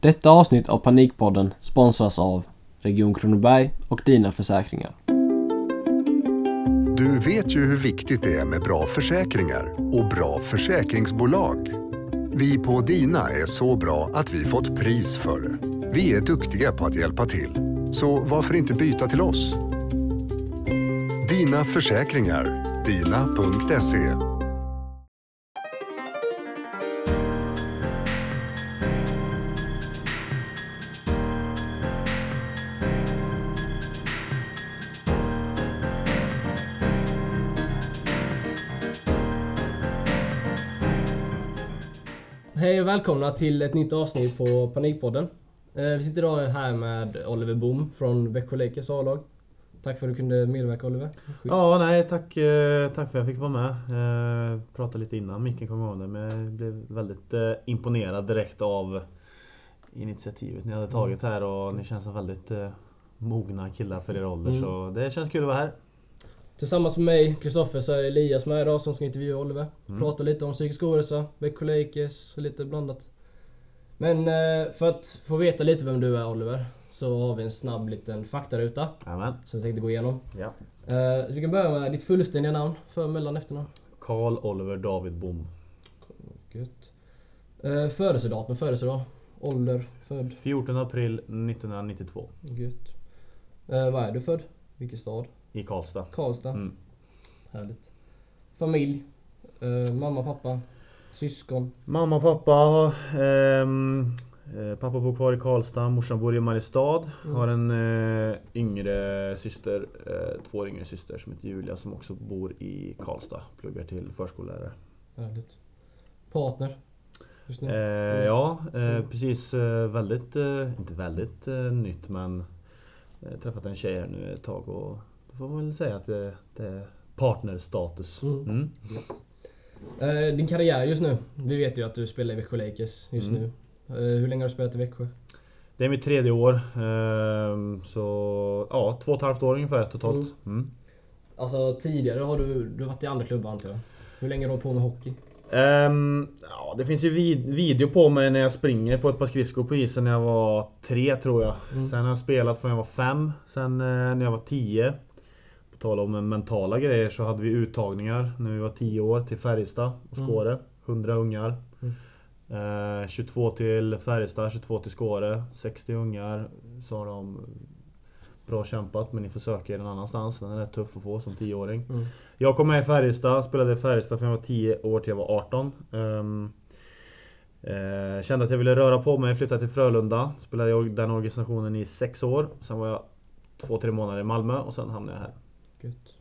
Detta avsnitt av Panikpodden sponsras av Region Kronoberg och Dina Försäkringar. Du vet ju hur viktigt det är med bra försäkringar och bra försäkringsbolag. Vi på Dina är så bra att vi fått pris för det. Vi är duktiga på att hjälpa till. Så varför inte byta till oss? Dina Försäkringar. Dina.se välkomna till ett nytt avsnitt på Panikpodden. Eh, Vi sitter idag här med Oliver Boom från Växjö Lakers A-lag. Tack för att du kunde medverka Oliver. Schysst. Ja, nej tack, eh, tack för att jag fick vara med. Eh, pratade lite innan micken kom igång men jag blev väldigt imponerad direkt av initiativet ni hade tagit här och ni känns som väldigt mogna killar för er ålder Mm. så det känns kul att vara här. Tillsammans med mig, Kristoffer, så är Elias med idag som ska intervjua Oliver. Mm. Prata lite om psykisk ohälsa, Lakers och lite blandat. Men eh, för att få veta lite vem du är Oliver, så har vi en snabb liten faktaruta Jajamän. som jag tänkte gå igenom. Ja. Eh, så vi kan börja med ditt fullständiga namn, för mellan efternamn. Karl Oliver David Bom. Gött. Eh, födelsedatum, födelsedag. Ålder, född. 14 april 1992 Gött. Eh, var är du född? Vilken stad? I Karlstad. Karlstad. Mm. Härligt. Familj. Eh, mamma, pappa. Syskon. Mamma och pappa. ehm, eh, pappa bor kvar i Karlstad, morsan bor i Mariestad. Mm. Har en eh, yngre syster, eh, två yngre syster som heter Julia som också bor i Karlstad. Pluggar till förskollärare. Härligt. Partner. Eh, ja, eh, Mm. precis eh, väldigt, eh, inte väldigt eh, nytt men eh, träffat en tjej här nu ett tag och får man väl säga att det, det är partnerstatus. Mm. Mm. Eh, din karriär just nu. Vi vet ju att du spelar i Växjö Lakers just Mm. nu. Eh, hur länge har du spelat i Växjö? Det är mitt tredje år. ehm, så ja, två och ett halvt år ungefär totalt. Mm. Mm. Alltså tidigare har du, du har varit i andra klubbar antar jag. Hur länge har du hållit på med hockey? Ehm, ja, det finns ju vid- video på mig när jag springer på ett par skridskor på isen när jag var tre tror jag. Mm. Sen har jag spelat från jag var fem. Sen eh, när jag var tio. På tal om mentala grejer så hade vi uttagningar när vi var tio år till Färjestad och Mm. Skåre. 100 ungar. Mm. Eh, 22 till Färjestad, 22 till Skåre. 60 ungar. Sa de Bra kämpat men ni får söka er någon annanstans. Den är rätt tuff att få som 10-åring. Mm. Jag kom med i Färjestad, spelade i Färjestad från jag var 10 år till jag var 18. Ehm, eh, kände att jag ville röra på mig, flyttade till Frölunda. Spelade i den organisationen i 6 år. Sen var jag 2-3 månader i Malmö och sen hamnade jag här. Gött.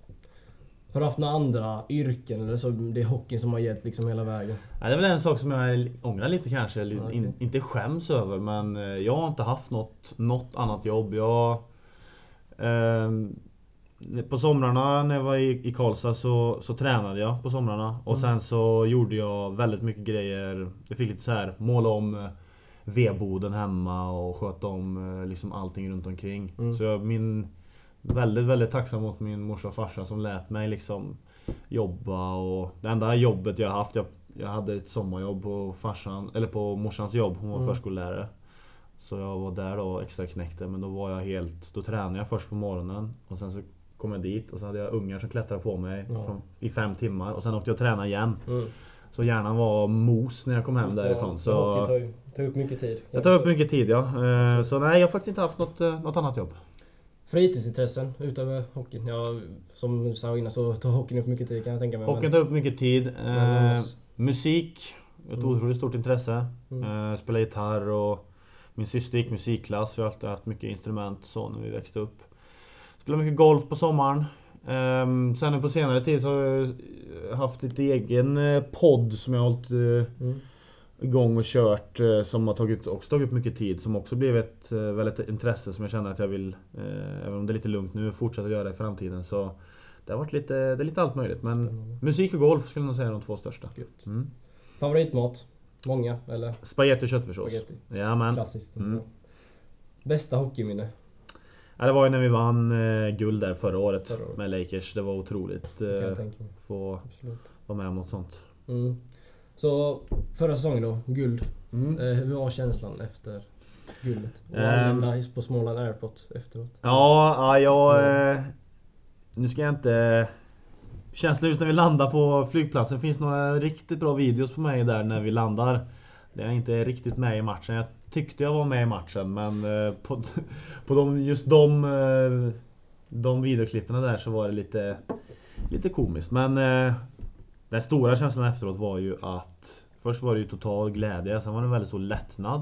Har du haft några andra yrken eller så det är hockeyn som har gällt liksom hela vägen? Nej, det är väl en sak som jag ångrar lite kanske. Ja, okej. in, inte skäms över men eh, jag har inte haft något, något annat jobb. Jag, ehm, på somrarna när jag var i, i Karlstad så, så tränade jag på somrarna. Och Mm. sen så gjorde jag väldigt mycket grejer. Jag fick lite så här måla om eh, vedboden hemma och sköta om eh, liksom allting runt omkring. Mm. Så jag min väldigt, väldigt tacksam mot min morsa och farsa som lät mig liksom jobba och det enda jobbet jag haft, jag, jag hade ett sommarjobb på farsan, eller på morsans jobb, hon var Mm. förskollärare. Så jag var där då extra knäckte men då var jag helt, då tränade jag först på morgonen och sen så kom jag dit och så hade jag ungar som klättrade på mig Ja. från, i fem timmar och sen åkte jag och tränade igen. Mm. Så hjärnan var mos när jag kom hem därifrån. Så tar, ju- tar upp mycket tid. jag tar upp mycket tid ja. Eh, Så nej jag har faktiskt inte haft något, eh, något annat jobb. Fritidsintressen utöver hockeyn? Ja, som du sa innan så tar hockeyn upp mycket tid kan jag tänka mig. Hockeyn tar upp mycket tid. Eh, musik, ett Mm. otroligt stort intresse. Mm. Eh, spela gitarr och min syster gick musikklass. Vi har alltid haft mycket instrument så när vi växte upp. Spela mycket golf på sommaren. Ehm, sen på senare tid så har jag haft lite egen eh, podd som jag har hållit eh, Mm. Igång och kört eh, som har tagit, också tagit mycket tid. Som också blev ett eh, väldigt intresse som jag känner att jag vill, eh, även om det är lite lugnt nu, fortsätta göra i framtiden. Så det har varit lite, det är lite allt möjligt. Men Spännande. musik och golf skulle jag nog säga är de två största. Mm. Favoritmat? Många eller? Spagetti och köttfärssås. Jajamän. Klassiskt. Mm. Bästa hockeyminne? Ja, det var ju när vi vann eh, guld där förra året, Förra året. med Lakers. Det var otroligt eh, få Absolut. vara med om något sånt. Mm. Så förra säsongen då, guld. Mm. Eh, hur var känslan efter guldet. Ehm. anlända på Småland Airport efteråt. Ja, ja jag... Eh, nu ska jag inte... Känslan just när vi landar på flygplatsen finns några riktigt bra videos på mig där när vi landar. Det är inte riktigt med i matchen. Jag tyckte jag var med i matchen men eh, på, på de, just de, eh, de videoklippen där så var det lite, lite komiskt. Men den stora känslan efteråt var ju att Först var det ju total glädje, sen var det en väldigt stor lättnad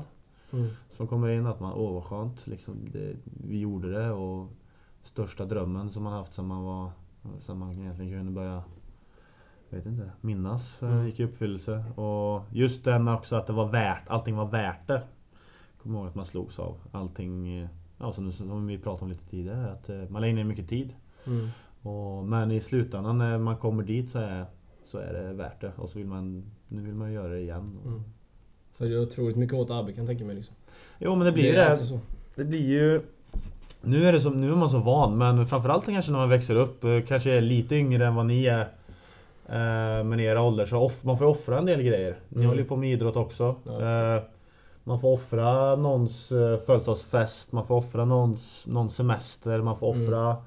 Mm. som kommer in att man, åh vad skönt, liksom, det, vi gjorde det och största drömmen som man haft sen man var, sen man egentligen kunde börja, vet inte, minnas eh, Mm. gick i uppfyllelse. Och just den också att det var värt, allting var värt det. Kommer ihåg att man slogs av allting, eh, ja som, som vi pratade om lite tidigare, att eh, man lägger ner mycket tid. Mm. Och, men i slutändan när man kommer dit så är, så är det värt det och så vill man, nu vill man göra det igen. Mm. Så det är otroligt mycket hårt arbete kan jag tänka mig liksom. Jo men det blir ju det. så. Det blir ju nu är, det som, nu är man så van men framförallt kanske när man växer upp, eh, kanske är lite yngre än vad ni är. Eh, men i era ålder så off, man får offra en del grejer. Ni Mm. håller ju på med idrott också. Ja. Eh, man får offra någons födelsedagsfest, man får offra någons, någons semester, man får Mm. offra eh,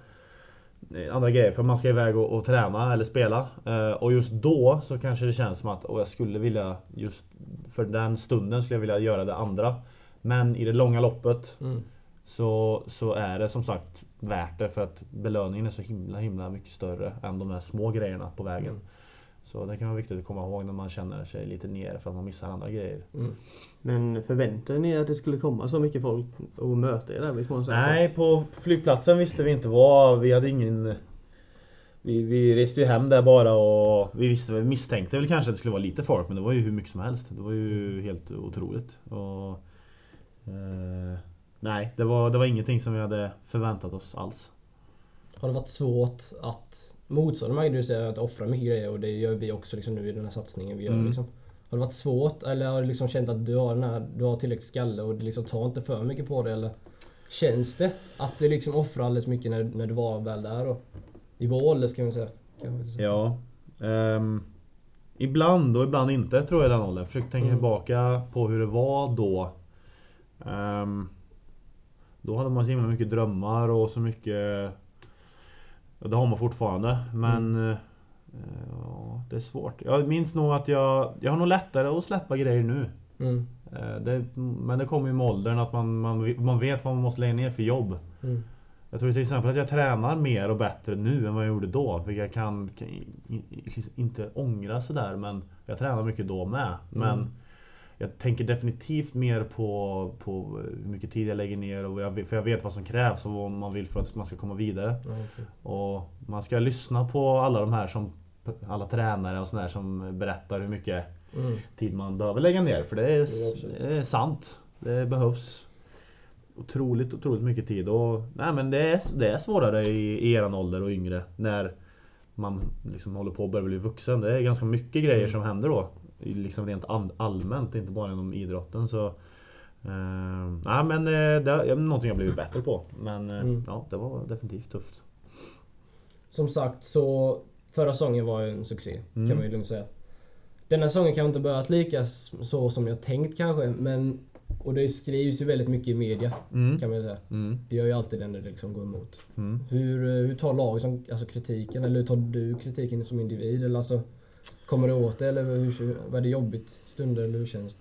andra grejer för man ska iväg och, och träna eller spela. Eh, och just då så kanske det känns som att åh, jag skulle vilja, just för den stunden skulle jag vilja göra det andra. Men i det långa loppet Mm. så, så är det som sagt värt det för att belöningen är så himla himla mycket större än de här små grejerna på vägen. Mm. Så det kan vara viktigt att komma ihåg när man känner sig lite nere för att man missar andra grejer. Mm. Men förväntade ni er att det skulle komma så mycket folk och möta er där vid? Nej, på flygplatsen visste vi inte vad. Vi hade ingen... Vi, vi reste ju hem där bara och vi visste, vi misstänkte väl kanske att det skulle vara lite folk men det var ju hur mycket som helst. Det var ju helt otroligt. Och, eh, nej, det var, det var ingenting som vi hade förväntat oss alls. Har det varit svårt att motstå de här grejerna? Du säger att offra mycket grejer och det gör vi också liksom nu i den här satsningen vi gör. Mm. Liksom. Har det varit svårt eller har du liksom känt att du har, den här, du har tillräckligt skalle och det liksom tar inte för mycket på det? Eller känns det att du liksom offrar alldeles mycket när, när du var väl där då? I vår ålder ska man säga. Kan man säga. Ja. ehm, ibland och ibland inte tror jag den åldern. Jag försöker tänka Mm. tillbaka på hur det var då. Ehm, då hade man så himla mycket drömmar och så mycket och Det har man fortfarande men eh, ja, Det är svårt. Jag minns nog att jag Jag har nog lättare att släppa grejer nu. Mm. Eh, det, men det kommer ju med åldern att man, man, man vet vad man måste lägga ner för jobb. Mm. Jag tror till exempel att jag tränar mer och bättre nu än vad jag gjorde då. För jag kan, kan inte ångra sådär men jag tränar mycket då med. Men Mm. Jag tänker definitivt mer på, på hur mycket tid jag lägger ner och jag, för jag vet vad som krävs och vad man vill för att man ska komma vidare. Okej. Och man ska lyssna på alla de här som alla tränare och sådär som berättar hur mycket Mm. tid man behöver lägga ner. För det är, det är sant. Det behövs otroligt, otroligt mycket tid. Och, nej, men det, är, det är svårare i, i eran ålder och yngre. När man liksom håller på att börja bli vuxen. Det är ganska mycket grejer Mm. som händer då. Liksom rent all, allmänt, inte bara inom idrotten. Så, eh, nej, men eh, det är någonting jag blivit bättre på. Men eh, Mm. ja, det var definitivt tufft. Som sagt så förra säsongen var ju en succé Mm. kan man ju lugnt säga. Denna säsongen kanske inte börjat lika så som jag tänkt kanske men och det skrivs ju väldigt mycket i media Mm. kan man ju säga. Mm. Det gör ju alltid den när det liksom går emot. Mm. Hur, hur tar laget som, alltså kritiken eller hur tar du kritiken som individ? Eller alltså, kommer du åt det eller hur, var det jobbigt stunder eller hur känns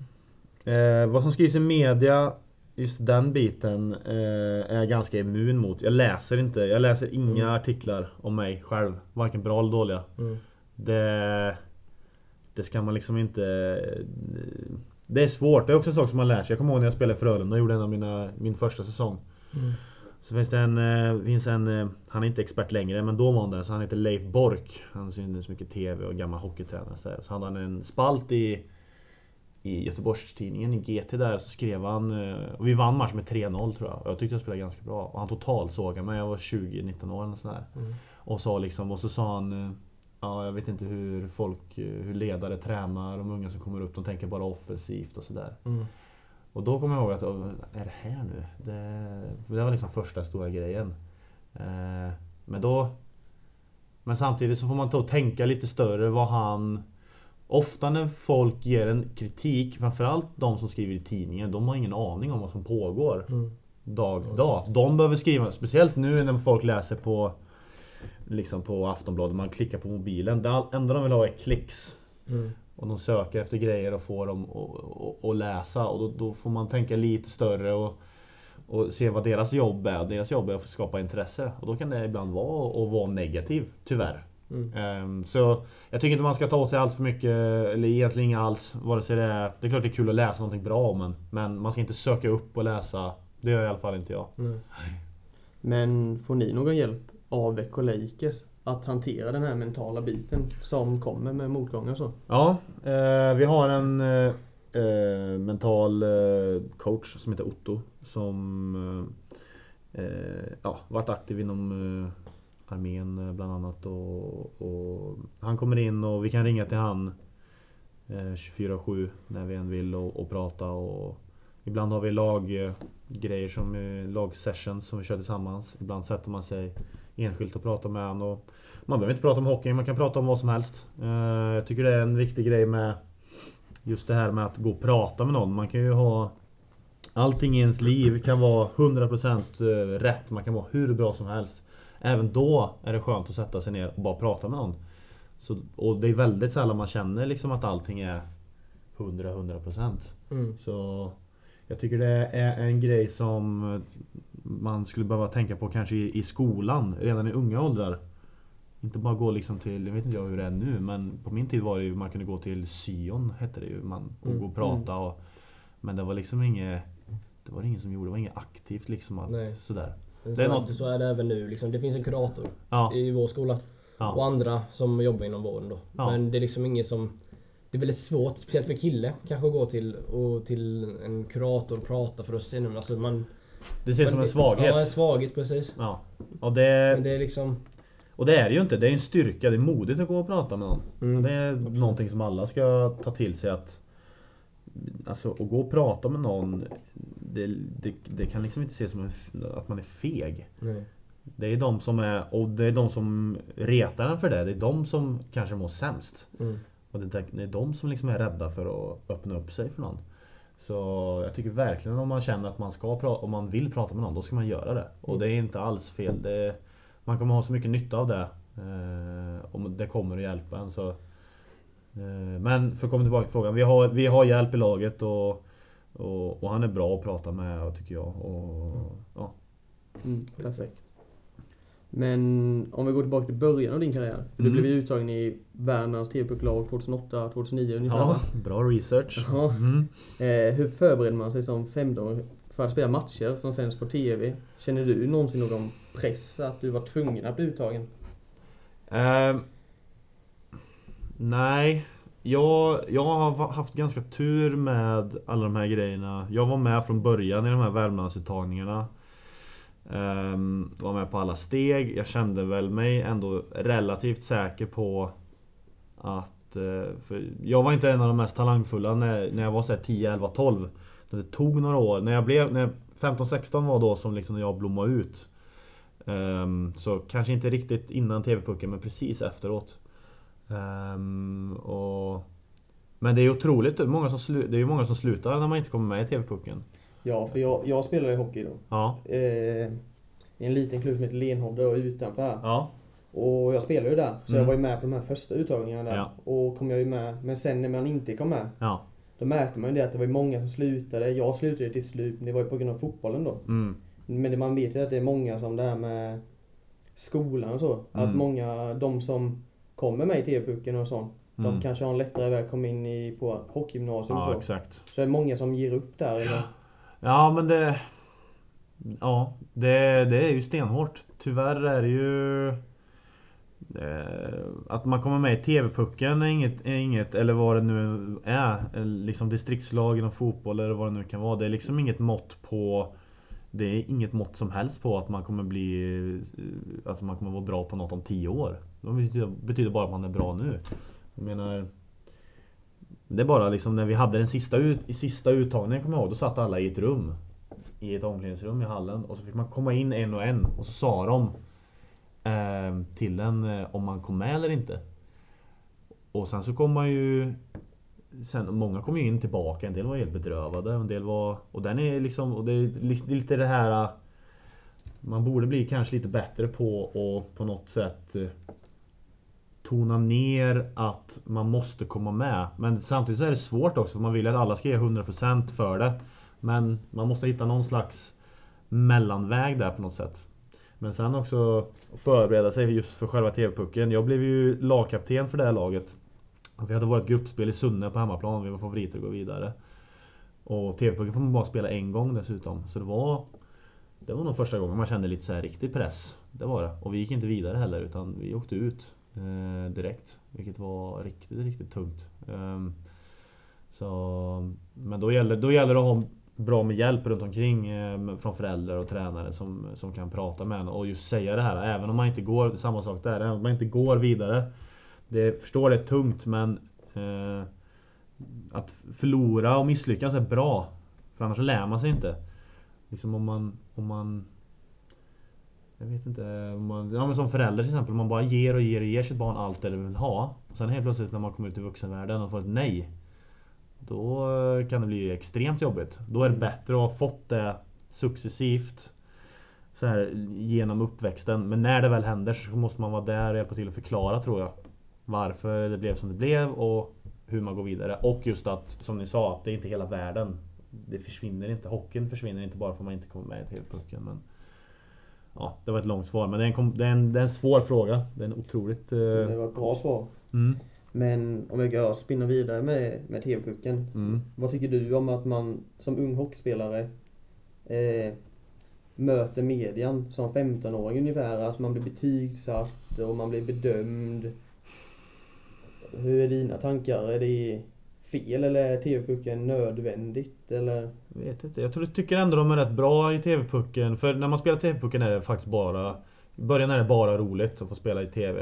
det? Eh, vad som skrivs i media, just den biten, eh, är jag ganska immun mot. Jag läser inte, jag läser inga Mm. artiklar om mig själv. Varken bra eller dåliga. Mm. Det, det ska man liksom inte... Det är svårt, det är också en sak som man lär sig. Jag kommer ihåg när jag spelade i Frölunda och gjorde en av mina, min första säsong. Mm. Så finns det en, eh, finns en eh, han är inte expert längre men då var han det, så han heter Leif Bork. Han syns mycket TV och gammal hockeytränare. Så, så hade han en spalt i, i Göteborgstidningen, i GT där, så skrev han, eh, och vi vann matchen med 3-0 tror jag. Och jag tyckte jag spelade ganska bra. Och han totalsågade mig, jag var 20-19 år eller sådär. Mm. Och sa liksom, och så sa han Ja, jag vet inte hur folk, hur ledare tränar, de unga som kommer upp, de tänker bara offensivt och sådär. Mm. Och då kommer jag ihåg att, "Åh, är det här nu? Det, det var liksom första stora grejen. Eh, men då... Men samtidigt så får man ta och tänka lite större vad han... Ofta när folk ger en kritik, framförallt de som skriver i tidningen, de har ingen aning om vad som pågår Mm. dag till dag. De behöver skriva, speciellt nu när folk läser på Liksom på Aftonbladet, man klickar på mobilen. Det enda de vill ha är klicks. Mm. Och de söker efter grejer och får dem att- läsa och då, då får man tänka lite större och, och se vad deras jobb är. Deras jobb är att skapa intresse och då kan det ibland vara att vara negativ, tyvärr. Mm. Ehm, så jag tycker inte man ska ta åt sig allt för mycket, eller egentligen inga alls. Vare sig det är, det är klart det är kul att läsa någonting bra men, men man ska inte söka upp och läsa. Det gör i alla fall inte jag. Mm. Men får ni någon hjälp av Lakers att hantera den här mentala biten som kommer med motgångar och så? Ja, eh, vi har en eh, eh, mental eh, coach som heter Otto som eh, eh ja, varit aktiv inom eh, armén eh, bland annat och, och han kommer in och vi kan ringa till han eh, 24-7 när vi än vill och, och prata och ibland har vi laggrejer som eh, lagsessions som vi kör tillsammans. Ibland sätter man sig enskilt och pratar med honom och man behöver inte prata om hockey, man kan prata om vad som helst. Eh, Jag tycker det är en viktig grej med just det här med att gå och prata med någon. Man kan ju ha Allting i ens liv kan vara 100% eh, rätt, man kan vara hur bra som helst. Även då är det skönt att sätta sig ner och bara prata med någon. Så, och det är väldigt sällan man känner liksom att allting är 100-100%. Mm. Så jag tycker det är en grej som man skulle behöva tänka på kanske i, i skolan redan i unga åldrar. Inte bara gå liksom till, jag vet inte jag hur det är nu men på min tid var det ju man kunde gå till syon hette det ju. Man och Mm. gå och prata och, Men det var liksom inget Det var ingen som gjorde, det var inget aktivt liksom att Nej. sådär. Men Det är så, något- så är det även nu. Liksom, det finns en kurator Ja, i vår skola. Och ja, andra som jobbar inom vården då. Ja. Men det är liksom ingen som Det är väldigt svårt, speciellt för kille, kanske att gå till, och till en kurator och prata för att se. Alltså man, det ses som man- en svaghet. Ja, en svaghet precis. Ja. Och det, Men det är liksom och det är det ju inte, det är en styrka, det är modigt att gå och prata med någon. Mm, Det är någonting som alla ska ta till sig att Alltså att gå och prata med någon Det, det, det kan liksom inte ses som en, att man är feg. Nej. Det är de som är, och det är de som retar en för det. Det är de som kanske mår sämst. Mm. Och det, är- det är de som liksom är rädda för att öppna upp sig för någon. Så jag tycker verkligen om man känner att man ska prata, om man vill prata med någon, då ska man göra det. Och det är inte alls fel. Det, man kommer ha så mycket nytta av det. Eh, om det kommer att hjälpa en. Så, eh, men för att komma tillbaka till frågan. Vi har, vi har hjälp i laget och, och, och han är bra att prata med tycker jag. Och, ja. Mm, perfekt. Men om vi går tillbaka till början av din karriär. För Du Mm. blev ju uttagen i Värmlands TV-pucklag 2008, 2009 ungefär ja, bra research. Ja. Mm. Eh, hur förbereder man sig som 15 för att spela matcher som sänds på TV? Känner du någonsin någon press att du var tvungen att bli uttagen? Ehm, nej, jag, jag har haft ganska tur med alla de här grejerna. Jag var med från början i de här Värmlandsuttagningarna. Um, var med på alla steg. Jag kände väl mig ändå relativt säker på att... Uh, för jag var inte en av de mest talangfulla när, när jag var så 10, 11, 12. Det tog några år. När jag blev... När 15, 16 var då som liksom jag blommade ut. Um, så kanske inte riktigt innan TV-pucken men precis efteråt. Um, och, men det är otroligt många som, slu, det är ju många som slutar när man inte kommer med i TV-pucken. Ja, för jag, jag spelar ju hockey då. Ja, Eh, I en liten klubb som heter Lenhovda och utanför här. ja, Och jag spelar ju där. Så Mm. jag var ju med på de här första uttagningarna där. Ja. Och kom jag ju med. Men sen när man inte kom med. ja. Då märkte man ju det att det var ju många som slutade. Jag slutade ju till slut. Men det var ju på grund av fotbollen då. Mm, Men det, man vet ju att det är många som det här med skolan och så. Att Mm. många, de som kommer med i TV-pucken och sånt. Mm. De kanske har en lättare väg att komma in i, på hockeygymnasium och ja så. exakt. Så det är många som ger upp där. Eller? Ja men det... Ja, det, det är ju stenhårt. Tyvärr är det ju... Eh, att man kommer med i TV-pucken är inget, är inget, eller vad det nu är, liksom distriktslag inom fotboll eller vad det nu kan vara. Det är liksom inget mått på Det är inget mått som helst på att man kommer bli eh, Att man kommer vara bra på något om 10 år. Det betyder, betyder bara att man är bra nu. Jag menar det är bara liksom när vi hade den sista, ut, i sista uttagningen kommer jag ihåg, då satt alla i ett rum. I ett omklädningsrum i hallen. Och så fick man komma in en och en och så sa de eh, Till en eh, om man kom med eller inte. Och sen så kom man ju Sen, många kom ju in tillbaka, en del var helt bedrövade, en del var... Och den är liksom, och det är lite det här eh, Man borde bli kanske lite bättre på att på något sätt eh, Tona ner att man måste komma med. Men samtidigt så är det svårt också för man vill att alla ska ge 100% för det. Men man måste hitta någon slags mellanväg där på något sätt. Men sen också förbereda sig just för själva TV-pucken. Jag blev ju lagkapten för det här laget. Vi hade vårt gruppspel i Sunne på hemmaplan. Vi var favoriter att gå vidare. Och TV-pucken får man bara spela en gång dessutom. Så det var Det var nog första gången man kände lite så här riktig press. Det var det. Och vi gick inte vidare heller utan vi åkte ut Eh, direkt. Vilket var riktigt, riktigt tungt. Ehm, så, men då gäller, då gäller det att ha bra med hjälp runt omkring ehm, från föräldrar och tränare som, som kan prata med en och just säga det här. Även om man inte går, samma sak där, även om man inte går vidare. Det förstår det är tungt men eh, att förlora och misslyckas är bra. För annars lär man sig inte. Liksom om man, om man jag vet inte, man, ja, men som förälder till exempel, man bara ger och ger och ger sitt barn allt det det vill ha. Och sen helt plötsligt när man kommer ut i vuxenvärlden och får ett nej. Då kan det bli extremt jobbigt. Då är det bättre att ha fått det successivt så här, genom uppväxten. Men när det väl händer så måste man vara där och hjälpa till att förklara tror jag. Varför det blev som det blev och hur man går vidare. Och just att, som ni sa, att det är inte hela världen. Det försvinner inte. Hockeyn försvinner inte bara för att man inte kommer med i TV-pucken. Men Ja, det var ett långt svar men det är en, det är en, det är en svår fråga. Det är en otroligt... Uh... Det var ett bra svar. Mm. Men om jag spinna vidare med, med TV-pucken. Mm. Vad tycker du om att man som ung hockeyspelare eh, möter median som 15-åring ungefär? Att man blir betygsatt och man blir bedömd. Hur är dina tankar? Är det fel eller är TV-pucken nödvändigt? Eller? Jag vet inte. Jag tror, tycker ändå de är rätt bra i TV-pucken. För när man spelar TV-pucken är det faktiskt bara... I början är det bara roligt att få spela i TV.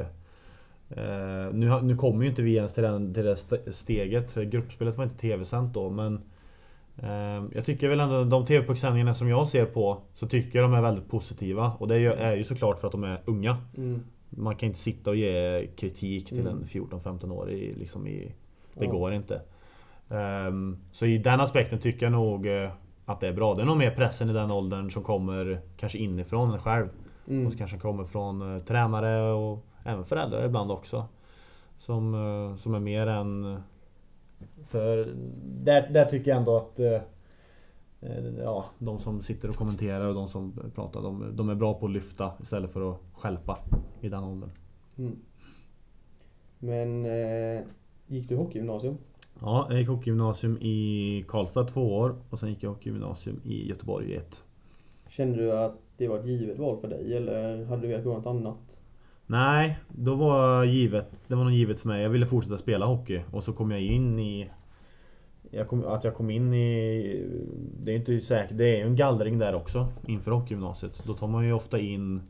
Uh, nu, nu kommer ju inte vi ens till, den, till det steget. Gruppspelet var inte TV-sänt då men uh, Jag tycker väl ändå de TV-pucksändningarna som jag ser på Så tycker jag de är väldigt positiva. Och det är ju såklart för att de är unga. Mm. Man kan inte sitta och ge kritik till mm. en 14-15-årig liksom i, Det ja. går inte. Um, så i den aspekten tycker jag nog uh, att det är bra. Det är nog mer pressen i den åldern som kommer kanske inifrån en själv. Mm. Och kanske kommer från uh, tränare och även föräldrar ibland också. Som, uh, som är mer än... För där, där tycker jag ändå att Ja, de som sitter och kommenterar och de som pratar, de, de är bra på att lyfta istället för att skälpa i den åldern. Mm. Men eh, gick du hockeygymnasium? Ja, jag gick hockeygymnasium i Karlstad två år och sen gick jag hockeygymnasium i Göteborg i ett. Kände du att det var ett givet val för dig eller hade du velat gå något annat? Nej, då var givet, det var nog givet för mig. Jag ville fortsätta spela hockey och så kom jag in i jag kom, att jag kom in i Det är inte säkert, det är en gallring där också inför hockeygymnasiet. Då tar man ju ofta in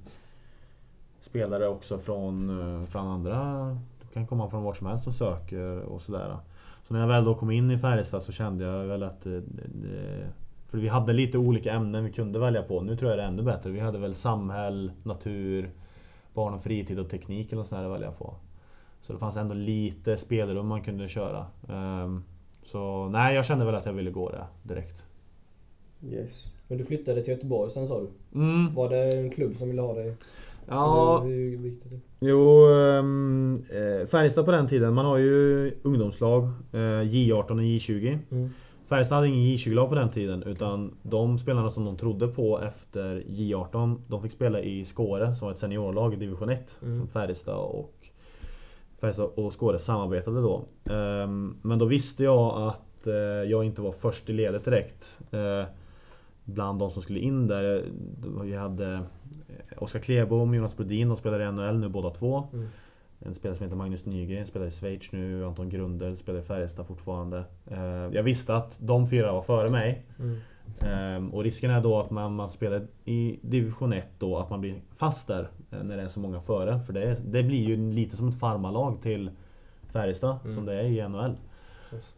Spelare också från, eh, från andra Du kan komma från vart som helst och söker och sådär. Så när jag väl då kom in i Färjestad så kände jag väl att det, det, För vi hade lite olika ämnen vi kunde välja på. Nu tror jag det är ännu bättre. Vi hade väl samhäll, natur, barn och fritid och teknik eller sånt där att välja på. Så det fanns ändå lite spelrum man kunde köra. Um, så nej, jag kände väl att jag ville gå det direkt. Yes. Men du flyttade till Göteborg sen sa du? Mm. Var det en klubb som ville ha dig? Ja, jo, um, Färjestad på den tiden, man har ju ungdomslag, uh, J18 och J20. Mm. Färjestad hade ingen J20-lag på den tiden utan de spelarna som de trodde på efter J18 De fick spela i Skåre som var ett seniorlag i division 1 mm. som Färjestad och Färjestad och Skåre samarbetade då. Um, men då visste jag att uh, jag inte var först i ledet direkt. Bland de som skulle in där. Vi hade eh, Oskar Klebom och Jonas Brodin, de spelar i NHL nu båda två. Mm. En spelare som heter Magnus Nygren spelar i Schweiz nu, Anton Grundel spelar i Färjestad fortfarande. Eh, jag visste att de fyra var före mig. Mm. Ehm, och risken är då att man, man spelar i division 1 då, att man blir fast där eh, när det är så många före. För det, det blir ju lite som ett farmarlag till Färjestad mm. som det är i NHL.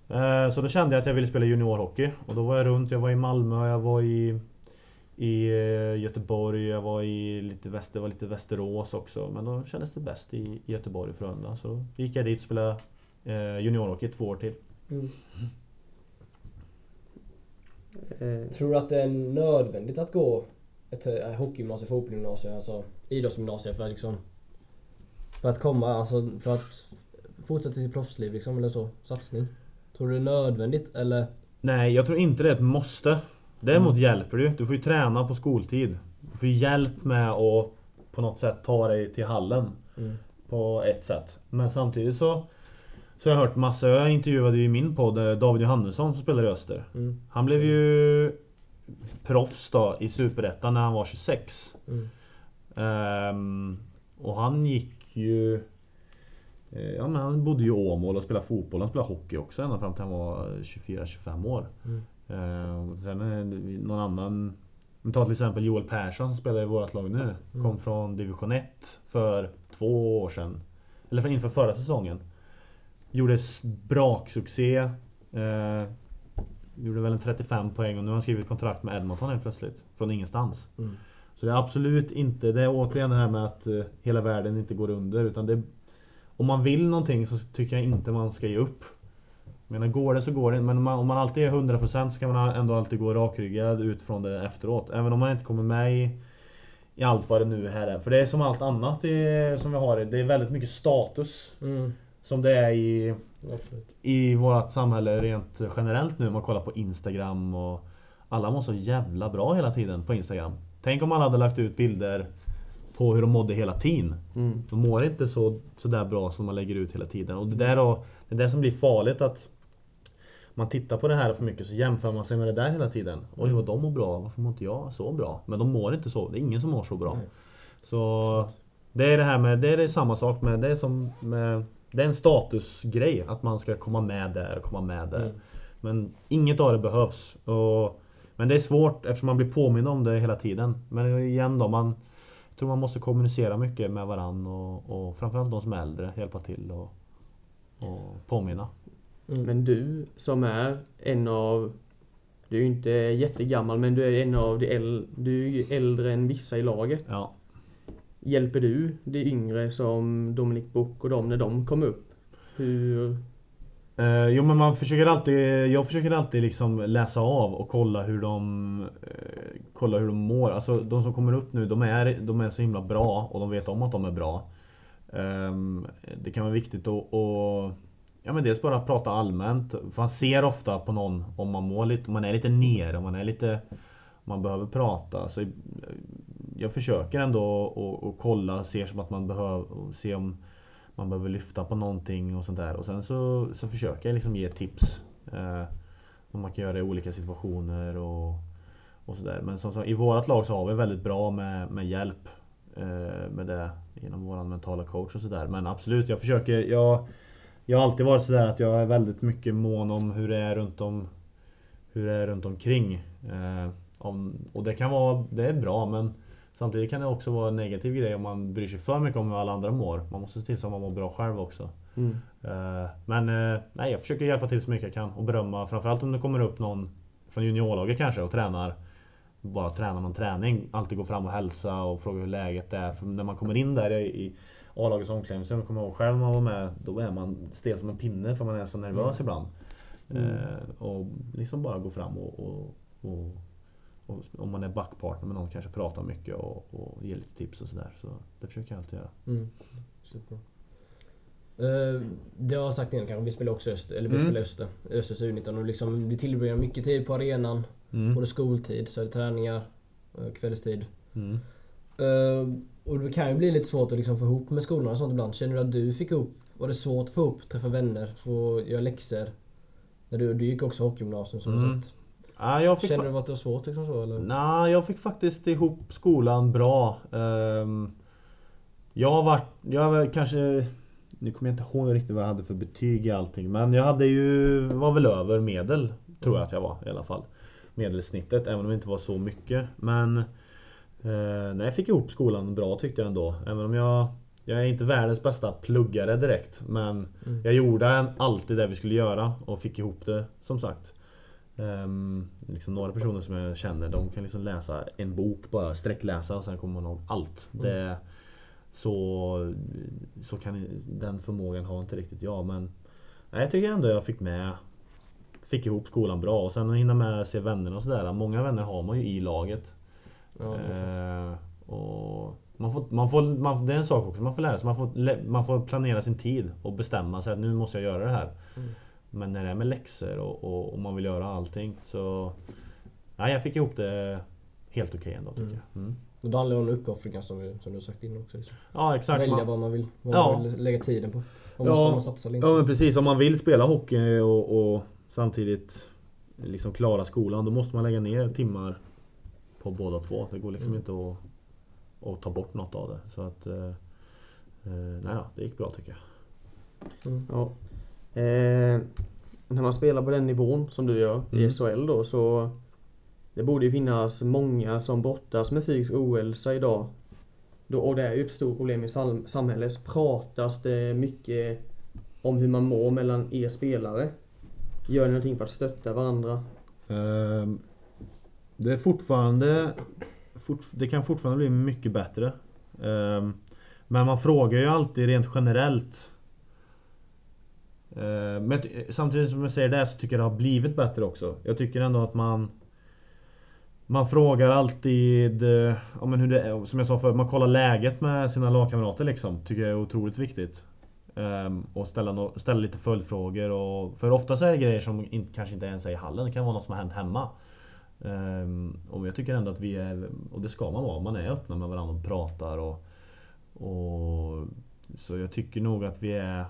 Eh, så då kände jag att jag ville spela juniorhockey. Och då var jag runt, jag var i Malmö, jag var i i eh, Göteborg, jag var i lite, väster, det var lite Västerås också. Men då kändes det bäst i, Göteborg och Frölunda. Så då gick jag dit och spelade eh, juniorhockey två år till. Eh, Tror du att det är nödvändigt att gå ett hockeygymnasium, fotbollsgymnasium, alltså idrottsgymnasium för att liksom För att komma, alltså för att fortsätta sitt proffsliv liksom eller så, satsning? Tror du det är nödvändigt eller? Nej, jag tror inte det är ett måste. Däremot hjälper det ju. Du får ju träna på skoltid. Du får ju hjälp med att på något sätt ta dig till hallen. Mm. På ett sätt. Men samtidigt så Så har jag hört massa, jag intervjuade ju i min podd eh, David Johannesson som spelar i Öster. Mm. Han blev ju proffs då i Superettan när han var 26. Mm. Ehm, och han gick ju Ja men han bodde ju i Åmål och spelade fotboll. Han spelade hockey också ända fram till han var 24-25 år. Mm. Och sen det någon annan Vi tar till exempel Joel Persson som spelar i vårt lag nu. Kom från division 1 för två år sedan. Eller för inför förra säsongen. Gjorde braksuccé. Eh, gjorde väl en 35 poäng och nu har han skrivit kontrakt med Edmonton helt plötsligt. Från ingenstans. Mm. Så det är absolut inte, det är återigen det här med att eh, hela världen inte går under utan det Om man vill någonting så tycker jag inte man ska ge upp. Jag menar går det så går det men om man, om man alltid är 100% så kan man ändå alltid gå rakryggad ut från det efteråt. Även om man inte kommer med i, i allt vad det nu här är. För det är som allt annat i, som vi har, det är väldigt mycket status. Mm. Som det är i Absolut. i vårt samhälle rent generellt nu om man kollar på Instagram och alla mår så jävla bra hela tiden på Instagram. Tänk om alla hade lagt ut bilder på hur de mådde hela tiden. Mm. De mår inte så, så där bra som man lägger ut hela tiden. Och det där då, det är det som blir farligt att man tittar på det här för mycket så jämför man sig med det där hela tiden. Oj vad de mår bra, varför mår inte jag så bra? Men de mår inte så, det är ingen som mår så bra. Nej. Så det är det här med, det är det samma sak med, det är som med Det är en statusgrej att man ska komma med där och komma med där. Mm. Men inget av det behövs. Och, men det är svårt eftersom man blir påmind om det hela tiden. Men igen då, man tror man måste kommunicera mycket med varann och, och framförallt de som är äldre, hjälpa till och, och påminna. Mm. Men du som är en av Du är ju inte jättegammal men du är en av de äldre Du är äldre än vissa i laget. Ja. Hjälper du de yngre som Dominic Book och dem när de kom upp? Hur... Uh, jo men man försöker alltid, jag försöker alltid liksom läsa av och kolla hur de uh, Kolla hur de mår. Alltså de som kommer upp nu, de är, de är så himla bra och de vet om att de är bra. Um, det kan vara viktigt att, att Ja men dels bara prata allmänt. För man ser ofta på någon om man mår lite, om man är lite nere, om man är lite om Man behöver prata. Så eh, jag försöker ändå att, att kolla, ser som att man behöver, se om man behöver lyfta på någonting och sånt där. Och sen så, så försöker jag liksom ge tips. Eh, vad man kan göra i olika situationer och, och sådär. Men som sagt, i vårt lag så har vi väldigt bra med, med hjälp eh, med det genom vår mentala coach och sådär. Men absolut, jag försöker. Jag, jag har alltid varit sådär att jag är väldigt mycket mån om hur det är runt om hur det är runt omkring. Eh, om, och det kan vara, det är bra men Samtidigt kan det också vara en negativ grej om man bryr sig för mycket om hur alla andra mår. Man måste se till så att man mår bra själv också. Mm. Eh, Men eh, nej, jag försöker hjälpa till så mycket jag kan och berömma framförallt om det kommer upp någon från juniorlaget kanske och tränar bara tränar någon träning. Alltid gå fram och hälsa och fråga hur läget är. För när man kommer in där i, A-lagets omklädningsrum, jag kommer ihåg själv när man var med, då är man stel som en pinne för man är så nervös ibland. Eh, och liksom bara gå fram och, och, och om man är backpartner med någon kanske prata mycket och, och ge lite tips och sådär. Så det försöker jag alltid göra. Mm. Superbra. Uh, det har jag sagt innan kanske, vi spelar också Öster, eller vi Mm. spelar Öster, Östers U19 och liksom vi tillbringar mycket tid på arenan. Mm. Både skoltid, så är det träningar, eh, kvällstid. Mm. Eh, och det kan ju bli lite svårt att liksom få ihop med skolan och sånt ibland. Känner du att du fick ihop, var det svårt att få ihop, träffa vänner, få göra läxor? När du, du gick också hockeygymnasium som Mm. sagt. Ja, jag fick Känner du att det var svårt liksom så eller? Nej, jag fick faktiskt ihop skolan bra. Ehm, jag har varit, jag väl kanske Nu kommer jag inte ihåg riktigt vad jag hade för betyg i allting men jag hade ju, var väl över medel Tror jag att jag var i alla fall Medelsnittet, även om det inte var så mycket men eh, Nej, jag fick ihop skolan bra tyckte jag ändå Även om jag Jag är inte världens bästa pluggare direkt men Mm. Jag gjorde alltid det vi skulle göra och fick ihop det som sagt Ehm, liksom några personer som jag känner de kan liksom läsa en bok bara sträckläsa och sen kommer man ihåg allt. Mm. Det, så, så kan den förmågan har inte riktigt jag men Nej, jag tycker ändå jag fick med Fick ihop skolan bra och sen att hinna med se vännerna och sådär. Många vänner har man ju i laget. Ja. Eh, och man får, man får, man, det är en sak också, man får lära sig. Man får, man får planera sin tid och bestämma sig att nu måste jag göra det här. Mm. Men när det är med läxor och, och, och man vill göra allting så... Nej, jag fick ihop det helt okej ändå tycker Mm. jag. Mm. Och det handlar ju om uppoffringar som, vi, som du har sagt innan också. Liksom. Ja exakt. Välja Man, vad man vill, vad Ja. man vill lägga tiden på. Om Ja. man satsa eller inte. ja men precis, om man vill spela hockey och, och samtidigt liksom klara skolan då måste man lägga ner timmar på båda två. Det går liksom Mm. inte att, att ta bort något av det. Så att... Eh, eh, nej då, det gick bra tycker jag. Ja. Eh, när man spelar på den nivån som du gör i Mm. SHL då så Det borde ju finnas många som brottas med psykisk ohälsa idag. Då, och det är ju ett stort problem i sam- samhället. Pratas det mycket om hur man mår mellan er spelare? Gör ni någonting för att stötta varandra? Ehm, Det är fortfarande fort, Det kan fortfarande bli mycket bättre Ehm, Men man frågar ju alltid rent generellt Eh, men eh, samtidigt som jag säger det så tycker jag det har blivit bättre också. Jag tycker ändå att man Man frågar alltid eh, ja, men hur det är, Som jag sa förut, man kollar läget med sina lagkamrater liksom Tycker jag är otroligt viktigt. Ehm, och ställa, ställa lite följdfrågor och, För ofta så är det grejer som inte, kanske inte ens är i hallen. Det kan vara något som har hänt hemma. Ehm, och jag tycker ändå att vi är, och det ska man vara, man är öppna med varandra och pratar och, och Så jag tycker nog att vi är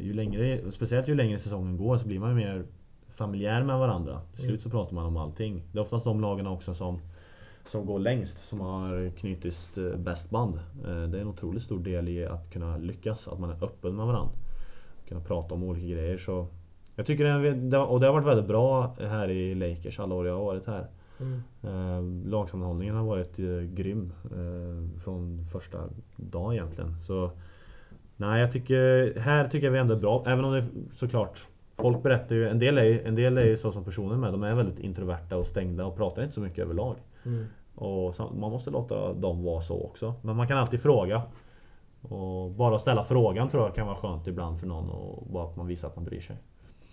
ju längre, Speciellt ju längre säsongen går så blir man ju mer familjär med varandra Till slut så pratar man om allting Det är oftast de lagen också som som går längst som har knutit eh, bäst band. Eh, Det är en otroligt stor del i att kunna lyckas, att man är öppen med varandra. Kunna prata om olika grejer så Jag tycker det, och det har varit väldigt bra här i Lakers alla år jag har varit här. Mm. Eh, lagsammanhållningen har varit eh, grym eh, från första dag egentligen. Så Nej jag tycker, här tycker jag vi ändå är bra. Även om det såklart Folk berättar ju, en del är ju, en del är ju så som personer med. De är väldigt introverta och stängda och pratar inte så mycket överlag. Mm. Och man måste låta dem vara så också. Men man kan alltid fråga. Och bara ställa frågan tror jag kan vara skönt ibland för någon och bara att man visar att man bryr sig.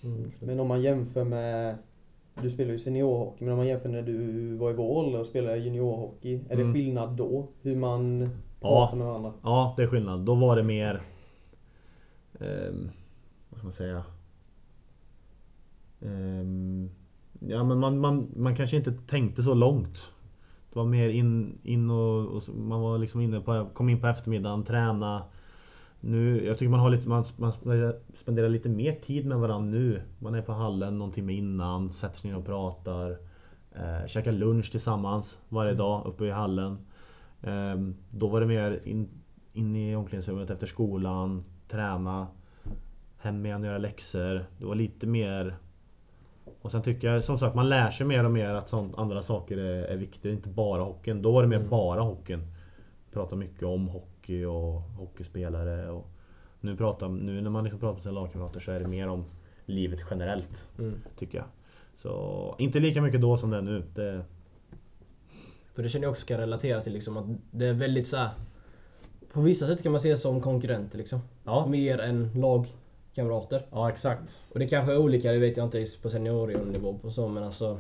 Mm. Men om man jämför med Du spelar ju seniorhockey men om man jämför när du var i vår ålder och spelade juniorhockey Är det Mm. skillnad då? Hur man Ja. pratar med varandra? Ja, det är skillnad. Då var det mer... Ehm, vad ska man säga? Ehm, ja men man, man, man kanske inte tänkte så långt. Det var mer in, in och, och man var liksom inne på, kom in på eftermiddagen, träna. Nu, jag tycker man har lite, man, man spenderar, lite mer tid med varandra nu. Man är på hallen någon timme innan, sätter sig ner och pratar. Eh, käkar lunch tillsammans varje dag uppe i hallen. Eh, då var det mer in, in i omklädningsrummet efter skolan, träna, hem igen och göra läxor. Det var lite mer och sen tycker jag som sagt man lär sig mer och mer att sånt, andra saker är, är viktigt, inte bara hockeyn. Då var det mer Mm. bara hockeyn. Pratar mycket om hockey och hockeyspelare och nu, pratar, nu när man liksom pratar med sina lagkamrater så är det mer om livet generellt. Mm. Tycker jag. Så inte lika mycket då som det är nu. Det, För det känner jag också kan relatera till liksom att det är väldigt så här. På vissa sätt kan man se som konkurrenter liksom. Ja. Mer än lagkamrater. ja exakt. Och det kanske är olika, det vet jag inte på seniornivå på så men alltså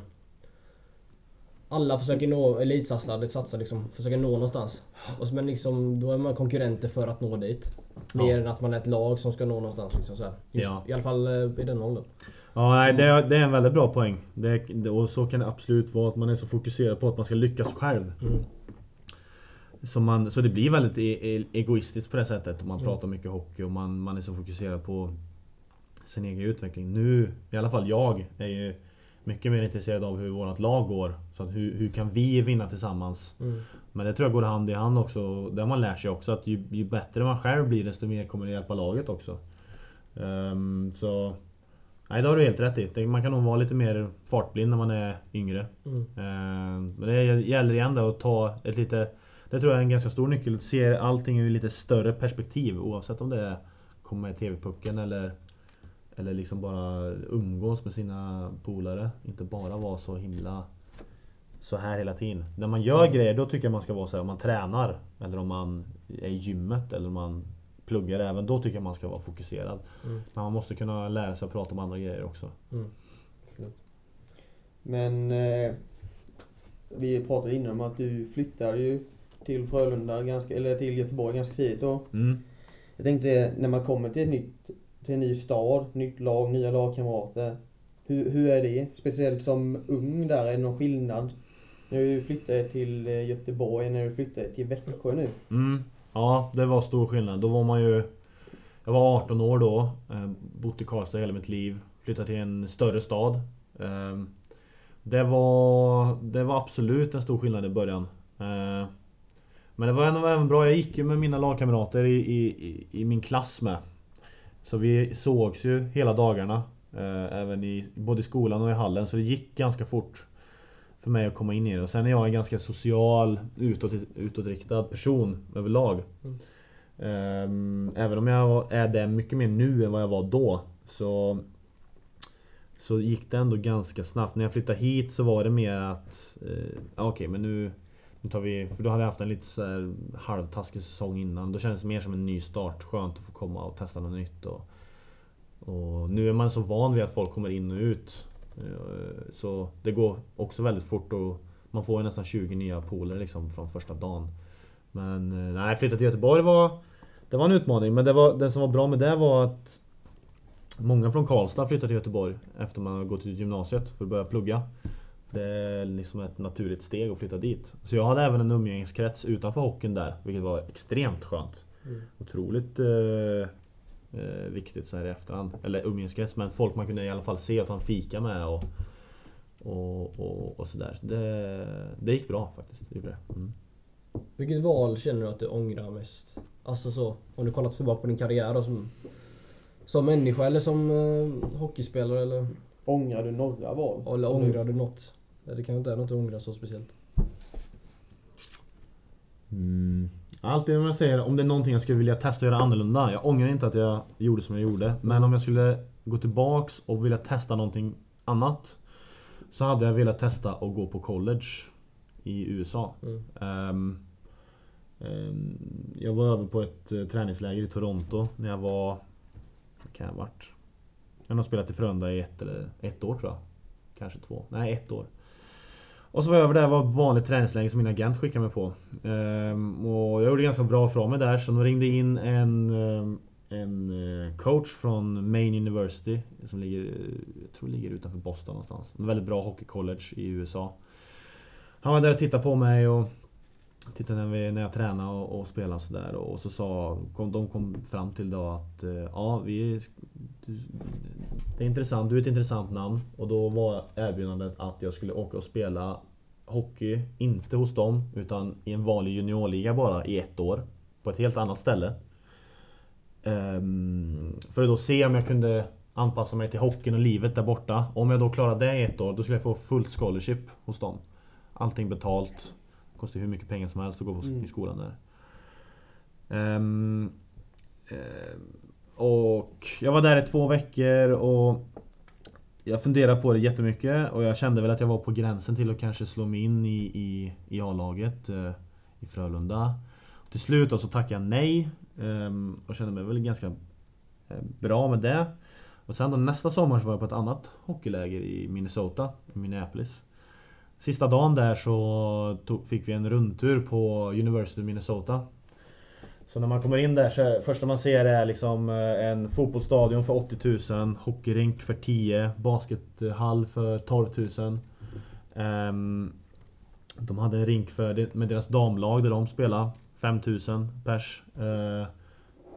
alla försöker nå, elitsatsare satsar liksom, försöker nå någonstans. Och så, men liksom, då är man konkurrenter för att nå dit. Mer Ja. än att man är ett lag som ska nå någonstans liksom så. Just, Ja. I alla fall eh, i den åldern. Ja, nej, det, är, det är en väldigt bra poäng. Det, och så kan det absolut vara att man är så fokuserad på att man ska lyckas själv. Mm. Så, man, så det blir väldigt e e egoistiskt på det sättet. Man Mm. pratar mycket hockey och man, man är så fokuserad på sin egen utveckling. Nu, i alla fall jag, är ju mycket mer intresserad av hur vårt lag går. Så att hur, hur kan vi vinna tillsammans? Mm. Men det tror jag går hand i hand också. Där man lär sig också att ju, ju bättre man själv blir desto mer kommer det hjälpa laget också. Ehm, så Nej det har du helt rätt i. Man kan nog vara lite mer fartblind när man är yngre. Mm. Ehm, Men det gäller igen då att ta ett lite Det tror jag är en ganska stor nyckel. Att se allting ur lite större perspektiv oavsett om det är komma med TV-pucken eller Eller liksom bara umgås med sina polare. Inte bara vara så himla så här hela tiden. När man gör grejer då tycker jag man ska vara så här om man tränar eller om man är i gymmet eller om man pluggar även då tycker jag man ska vara fokuserad. Mm. Men man måste kunna lära sig att prata om andra grejer också. Mm. Men eh, vi pratade innan om att du flyttade ju till Frölunda ganska, eller till Göteborg ganska tidigt då. Mm. Jag tänkte när man kommer till ett nytt, till en ny stad, nytt lag, nya lagkamrater. Hur, hur är det? Speciellt som ung där, är det någon skillnad? När du flyttade till eh, Göteborg, när du flyttade till Växjö nu. Mm. Ja, det var stor skillnad. Då var man ju... Jag var 18 år då. Eh, bott i Karlstad hela mitt liv. Flyttat till en större stad. Eh, det, var, det var absolut en stor skillnad i början. Eh, men det var ändå även bra. Jag gick ju med mina lagkamrater i, i, i- min klass med. Så vi sågs ju hela dagarna. Eh, även i både i skolan och i hallen. Så det gick ganska fort för mig att komma in i det. Och sen är jag en ganska social, utåt, utåtriktad person överlag. Mm. Ehm, även om jag är det mycket mer nu än vad jag var då. Så, så gick det ändå ganska snabbt. När jag flyttade hit så var det mer att eh, Okej men nu, nu tar vi För då hade jag haft en lite så här halvtaskig säsong innan. Då kändes det mer som en ny start. Skönt att få komma och testa något nytt. Och, och nu är man så van vid att folk kommer in och ut. Eh, så det går också väldigt fort och man får ju nästan 20 nya poler liksom från första dagen. Men eh, nej, flytta till Göteborg var Det var en utmaning men det, var, det som var bra med det var att Många från Karlstad flyttade till Göteborg efter man har gått ut gymnasiet för att börja plugga. Det är liksom ett naturligt steg att flytta dit. Så jag hade även en umgängeskrets utanför hockeyn där, vilket var extremt skönt. Mm. Otroligt eh, eh, viktigt så här i efterhand. Eller umgängeskrets, men folk man kunde i alla fall se och ta en fika med och, och, och, och sådär. Så det, det gick bra faktiskt. Det det. Mm. Vilket val känner du att du ångrar mest? Alltså så, om du kollar tillbaka på din karriär då, som, som människa eller som eh, hockeyspelare eller, Ångrar du några val? eller ångrar du något? Det kanske inte är något du ångrar så speciellt. Mm. Alltid om jag säger om det är någonting jag skulle vilja testa och göra annorlunda. Jag ångrar inte att jag gjorde som jag gjorde. Men om jag skulle gå tillbaks och vilja testa någonting annat. Så hade jag velat testa att gå på college i USA. Mm. Ehm, jag var över på ett eh, träningsläger i Toronto när jag var... Kan jag ha varit? Jag har spelat i Frölunda i ett eller ett år tror jag. Kanske två. Nej, ett år. Och så var jag över där, det var ett vanligt träningsläger som min agent skickade mig på. Ehm, och jag gjorde ganska bra ifrån mig där så de ringde in en, eh, en eh, coach från Maine University som ligger, eh, jag tror ligger utanför Boston någonstans. En väldigt bra hockeycollege i USA. Han var där och tittade på mig och tittade när, vi, när jag tränade och, och spelade och sådär och så sa kom, de kom fram till då att eh, ja vi du, Det är intressant, du är ett intressant namn och då var erbjudandet att jag skulle åka och spela hockey, inte hos dem utan i en vanlig juniorliga bara i ett år på ett helt annat ställe. Um, för att då se om jag kunde anpassa mig till hockeyn och livet där borta. Om jag då klarade det i ett år, då skulle jag få fullt scholarship hos dem. Allting betalt. Kostar hur mycket pengar som helst att gå på, Mm. i skolan där. Ehm, och jag var där i två veckor och jag funderade på det jättemycket och jag kände väl att jag var på gränsen till att kanske slå mig in i, i, i A-laget eh, i Frölunda. Till slut då så tackade jag nej ehm, och kände mig väl ganska eh, bra med det. Och sen då nästa sommar så var jag på ett annat hockeyläger i Minnesota, i Minneapolis. Sista dagen där så tog, fick vi en rundtur på University of Minnesota. Så när man kommer in där så första man ser är liksom eh, en fotbollsstadion för 80 000, hockeyrink för 10, baskethall för 12 000. Um, de hade en rink för, med deras damlag där de spelade, 5 000 pers. Uh,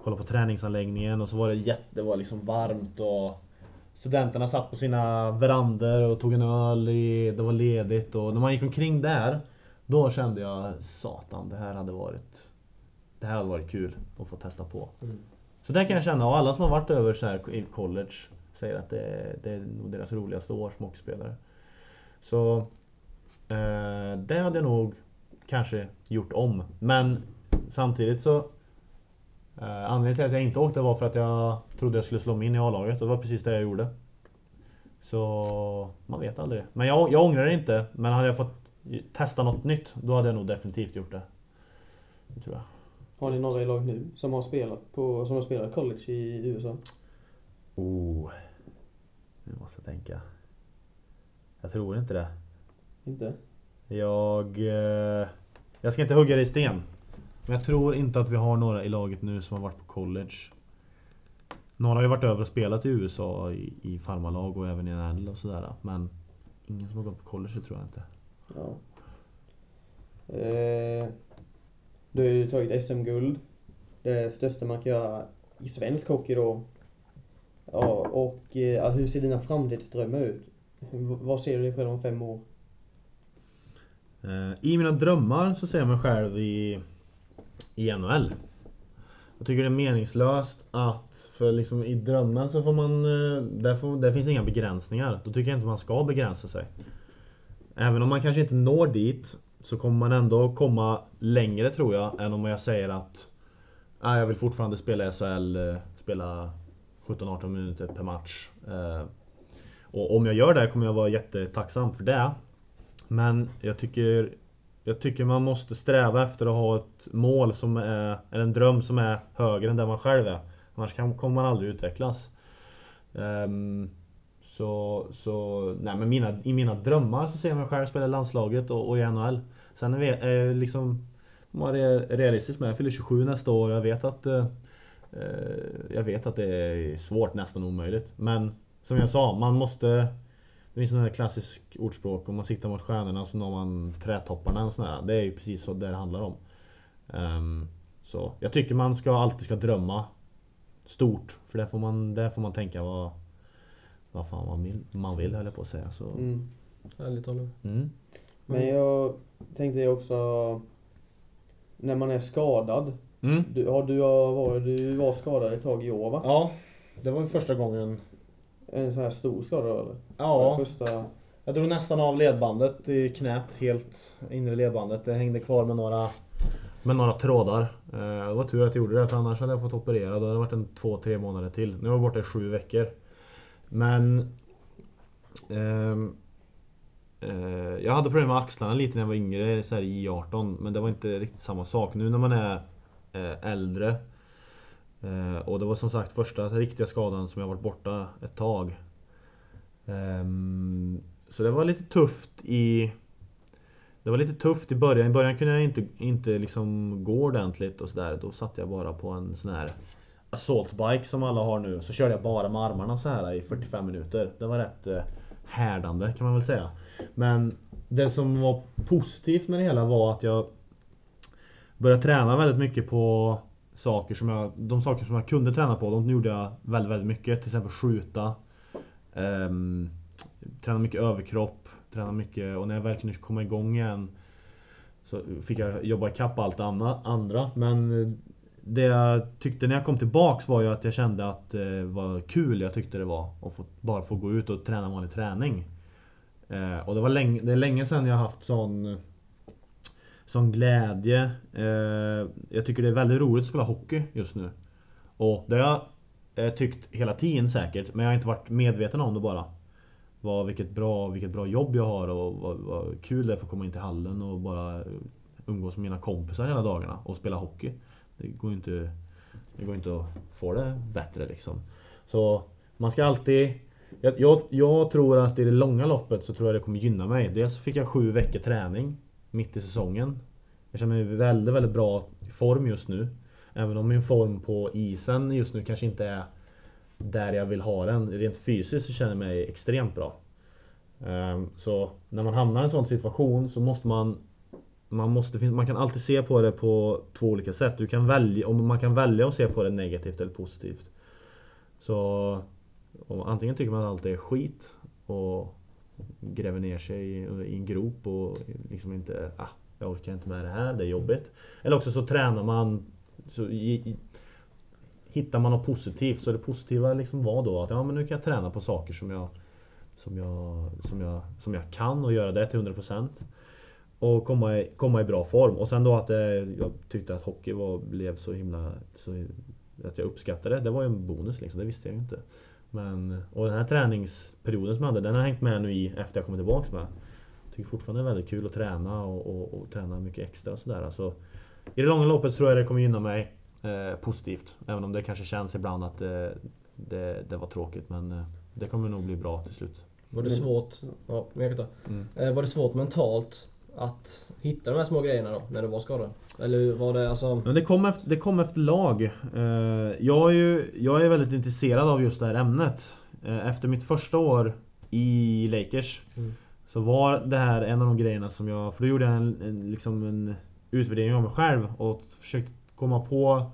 kolla på träningsanläggningen och så var det jätte, det var liksom varmt och Studenterna satt på sina verandor och tog en öl, i, det var ledigt och när man gick omkring där Då kände jag satan det här hade varit Det här hade varit kul att få testa på. Mm. Så där kan jag känna, och alla som har varit över så här i college Säger att det, det är nog deras roligaste år som hockeyspelare. Så eh, Det hade jag nog kanske gjort om. Men samtidigt så Anledningen till att jag inte åkte var för att jag trodde jag skulle slå mig in i A-laget och det var precis det jag gjorde. Så man vet aldrig. Men jag, jag ångrar det inte. Men hade jag fått testa något nytt då hade jag nog definitivt gjort det. Det tror jag. Har ni några i lag nu som har spelat på, som har spelat college i USA? Oh. Nu måste jag tänka. Jag tror inte det. Inte? Jag... Eh, jag ska inte hugga det i sten. Men jag tror inte att vi har några i laget nu som har varit på college. Några har ju varit över och spelat i USA i, i farmarlag och även i NHL och sådär. Men ingen som har gått på college det tror jag inte. Ja. Eh, du har ju tagit SM-guld. Det största man kan göra i svensk hockey då. Ja, och eh, hur ser dina framtidsdrömmar ut? Vad ser du dig själv om fem år? Eh, I mina drömmar så ser jag mig själv i, i NHL. Jag tycker det är meningslöst att, för liksom i drömmen så får man, eh, där, får, där finns inga begränsningar. Då tycker jag inte man ska begränsa sig. Även om man kanske inte når dit så kommer man ändå komma längre tror jag än om jag säger att ah, jag vill fortfarande spela SHL, eh, spela 17-18 minuter per match. Eh, och om jag gör det kommer jag vara jättetacksam för det. Men jag tycker jag tycker man måste sträva efter att ha ett mål som är, eller en dröm som är högre än där man själv är. Annars kan, kommer man aldrig utvecklas. Um, så, så, nej men mina, i mina drömmar så ser jag mig själv spela i landslaget och, och i NHL. Sen är vi, är liksom, man är realistisk med, jag fyller 27 nästa år jag vet att eh, eh, Jag vet att det är svårt, nästan omöjligt. Men som jag sa, man måste det finns ett klassiskt ordspråk, om man siktar mot stjärnorna så når man trädtopparna. Och sådär. Det är ju precis så det handlar om. Ehm, så jag tycker man ska alltid ska drömma stort. För där får man, där får man tänka vad, vad fan man vill, man vill höll jag på att säga. Så, Mm. Härligt Oliver. mm. Men jag tänkte också när man är skadad. Mm. Du, har du, har varit, du var skadad ett tag i år va? Ja, det var ju första gången. En sån här stor skada då eller? Ja, Första... jag drog nästan av ledbandet i knät, helt inre ledbandet. Det hängde kvar med några med några trådar. Eh, Det var tur att jag gjorde det för annars hade jag fått operera. Då hade det varit en två, tre månader till. Nu var jag borta i sju veckor. Men eh, Jag hade problem med axlarna lite när jag var yngre, så här i 18 Men det var inte riktigt samma sak. Nu när man är eh, äldre Eh, och det var som sagt första riktiga skadan som jag varit borta ett tag. Ehm, så det var lite tufft i Det var lite tufft i början. I början kunde jag inte, inte liksom gå ordentligt och sådär. Då satt jag bara på en sån här Assault bike som alla har nu. Så körde jag bara med armarna så här i 45 minuter. Det var rätt eh, härdande kan man väl säga. Men det som var positivt med det hela var att jag började träna väldigt mycket på saker som jag, de saker som jag kunde träna på, de gjorde jag väldigt, väldigt mycket. Till exempel skjuta. Um, träna mycket överkropp. Träna mycket och när jag väl kunde komma igång igen så fick jag jobba ikapp allt anna- andra. Men eh, det jag tyckte när jag kom tillbaks var ju att jag kände att eh, det var kul jag tyckte det var. Att få, bara få gå ut och träna vanlig träning. Eh, och det var länge, det är länge sedan jag haft sån Sån glädje. Eh, jag tycker det är väldigt roligt att spela hockey just nu. Och det har jag eh, tyckt hela tiden säkert. Men jag har inte varit medveten om det bara. Vad, vilket, bra, vilket bra jobb jag har och vad, vad kul det är att få komma in till hallen och bara umgås med mina kompisar hela dagarna och spela hockey. Det går ju inte, det går inte att få det bättre liksom. Så man ska alltid jag, jag, jag tror att i det långa loppet så tror jag det kommer gynna mig. Dels fick jag sju veckor träning mitt i säsongen. Jag känner mig väldigt, väldigt bra i form just nu. Även om min form på isen just nu kanske inte är där jag vill ha den. Rent fysiskt så känner jag mig extremt bra. Ehm, så när man hamnar i en sån situation så måste man man, måste, man kan alltid se på det på två olika sätt. Du kan välja, om man kan välja att se på det negativt eller positivt. Så antingen tycker man att allt är skit och gräver ner sig i, en grop och liksom inte, ah, jag orkar inte med det här, det är jobbigt. Eller också så tränar man, så i, i, hittar man något positivt. Så det positiva liksom var då att ja, men nu kan jag träna på saker som jag, som jag, som jag, som jag kan och göra det till 100%. Och komma i, komma i bra form. Och sen då att det, jag tyckte att hockey var, blev så himla... Så, att jag uppskattade det. Det var ju en bonus liksom, det visste jag ju inte. Men, och den här träningsperioden som jag hade, den har hängt med nu i efter jag kommit tillbaks med. Tycker fortfarande det är väldigt kul att träna och, och, och träna mycket extra och sådär. Alltså, i det långa loppet tror jag det kommer gynna mig eh, positivt. Även om det kanske känns ibland att det, det, det var tråkigt. Men eh, det kommer nog bli bra till slut. Var det Men- svårt, ja, jag kan ta. Mm. Eh, var det svårt mentalt att hitta de här små grejerna då, när du var skadad? Eller var det alltså... Men det kom efter, det kom efter lag. Eh, jag, är ju, jag är väldigt intresserad av just det här ämnet. Eh, efter mitt första år i Lakers Mm. så var det här en av de grejerna som jag... För då gjorde jag en, en, liksom en utvärdering av mig själv och försökte komma på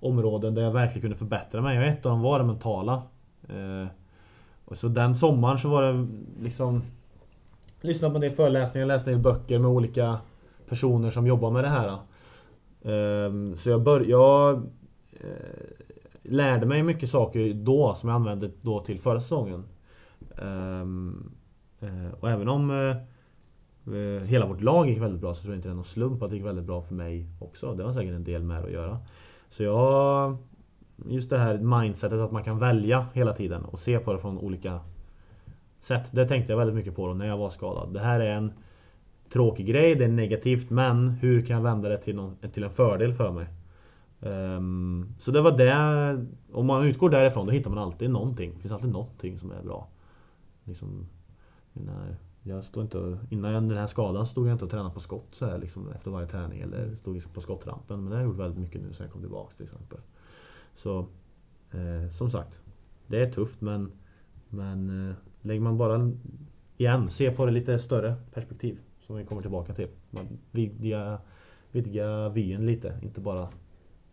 områden där jag verkligen kunde förbättra mig. Och ett av dem var det mentala. Eh, och så den sommaren så var det liksom... Lyssnat på en del föreläsningar, läst en del böcker med olika personer som jobbar med det här. Ehm, så jag, bör, jag eh, lärde mig mycket saker då som jag använde då till förra säsongen. Ehm, eh, och även om eh, hela vårt lag gick väldigt bra så tror jag inte det är någon slump att det gick väldigt bra för mig också. Det har säkert en del med det att göra. Så jag Just det här mindsetet att man kan välja hela tiden och se på det från olika sätt. Det tänkte jag väldigt mycket på då när jag var skadad. Det här är en tråkig grej, det är negativt men hur kan jag vända det till, någon, till en fördel för mig? Um, så det var det. Om man utgår därifrån då hittar man alltid någonting. Det finns alltid någonting som är bra. Liksom, när jag stod inte, och- innan den här skadan stod jag inte och tränade på skott så här, liksom, efter varje träning eller stod liksom på skottrampen. Men det har jag gjort väldigt mycket nu sen jag kom tillbaks till exempel. Så eh, som sagt, det är tufft men, men eh, lägger man bara igen, se på det lite större perspektiv som vi kommer tillbaka till. Man vidga, vidga vyn lite, inte bara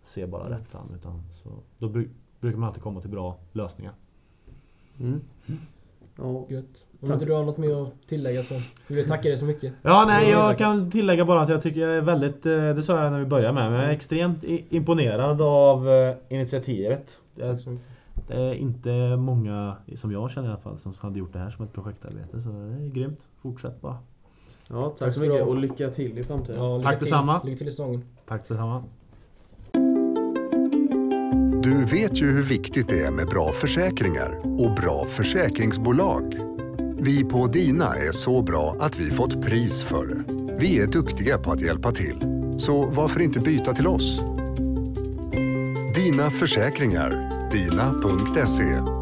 se bara rätt fram utan så, då bru, brukar man alltid komma till bra lösningar. Mm. Ja, Gött. Om inte du har något mer att tillägga så vill jag tacka dig så mycket. Ja, nej, Ja, jag kan tillägga bara att jag tycker jag är väldigt, eh, det sa jag när vi började med, men jag är extremt imponerad av eh, initiativet. Jag. Det är inte många, som jag känner i alla fall, som hade gjort det här som ett projektarbete. Så det är grymt. Fortsätt bara. ja tack, Tack så mycket och lycka till i framtiden. Ja, Tack till. detsamma. Lycka till i säsongen. Tack detsamma. Du vet ju hur viktigt det är med bra försäkringar och bra försäkringsbolag. Vi på Dina är så bra att vi fått pris för det. Vi är duktiga på att hjälpa till. Så varför inte byta till oss? Dina försäkringar. Dina.se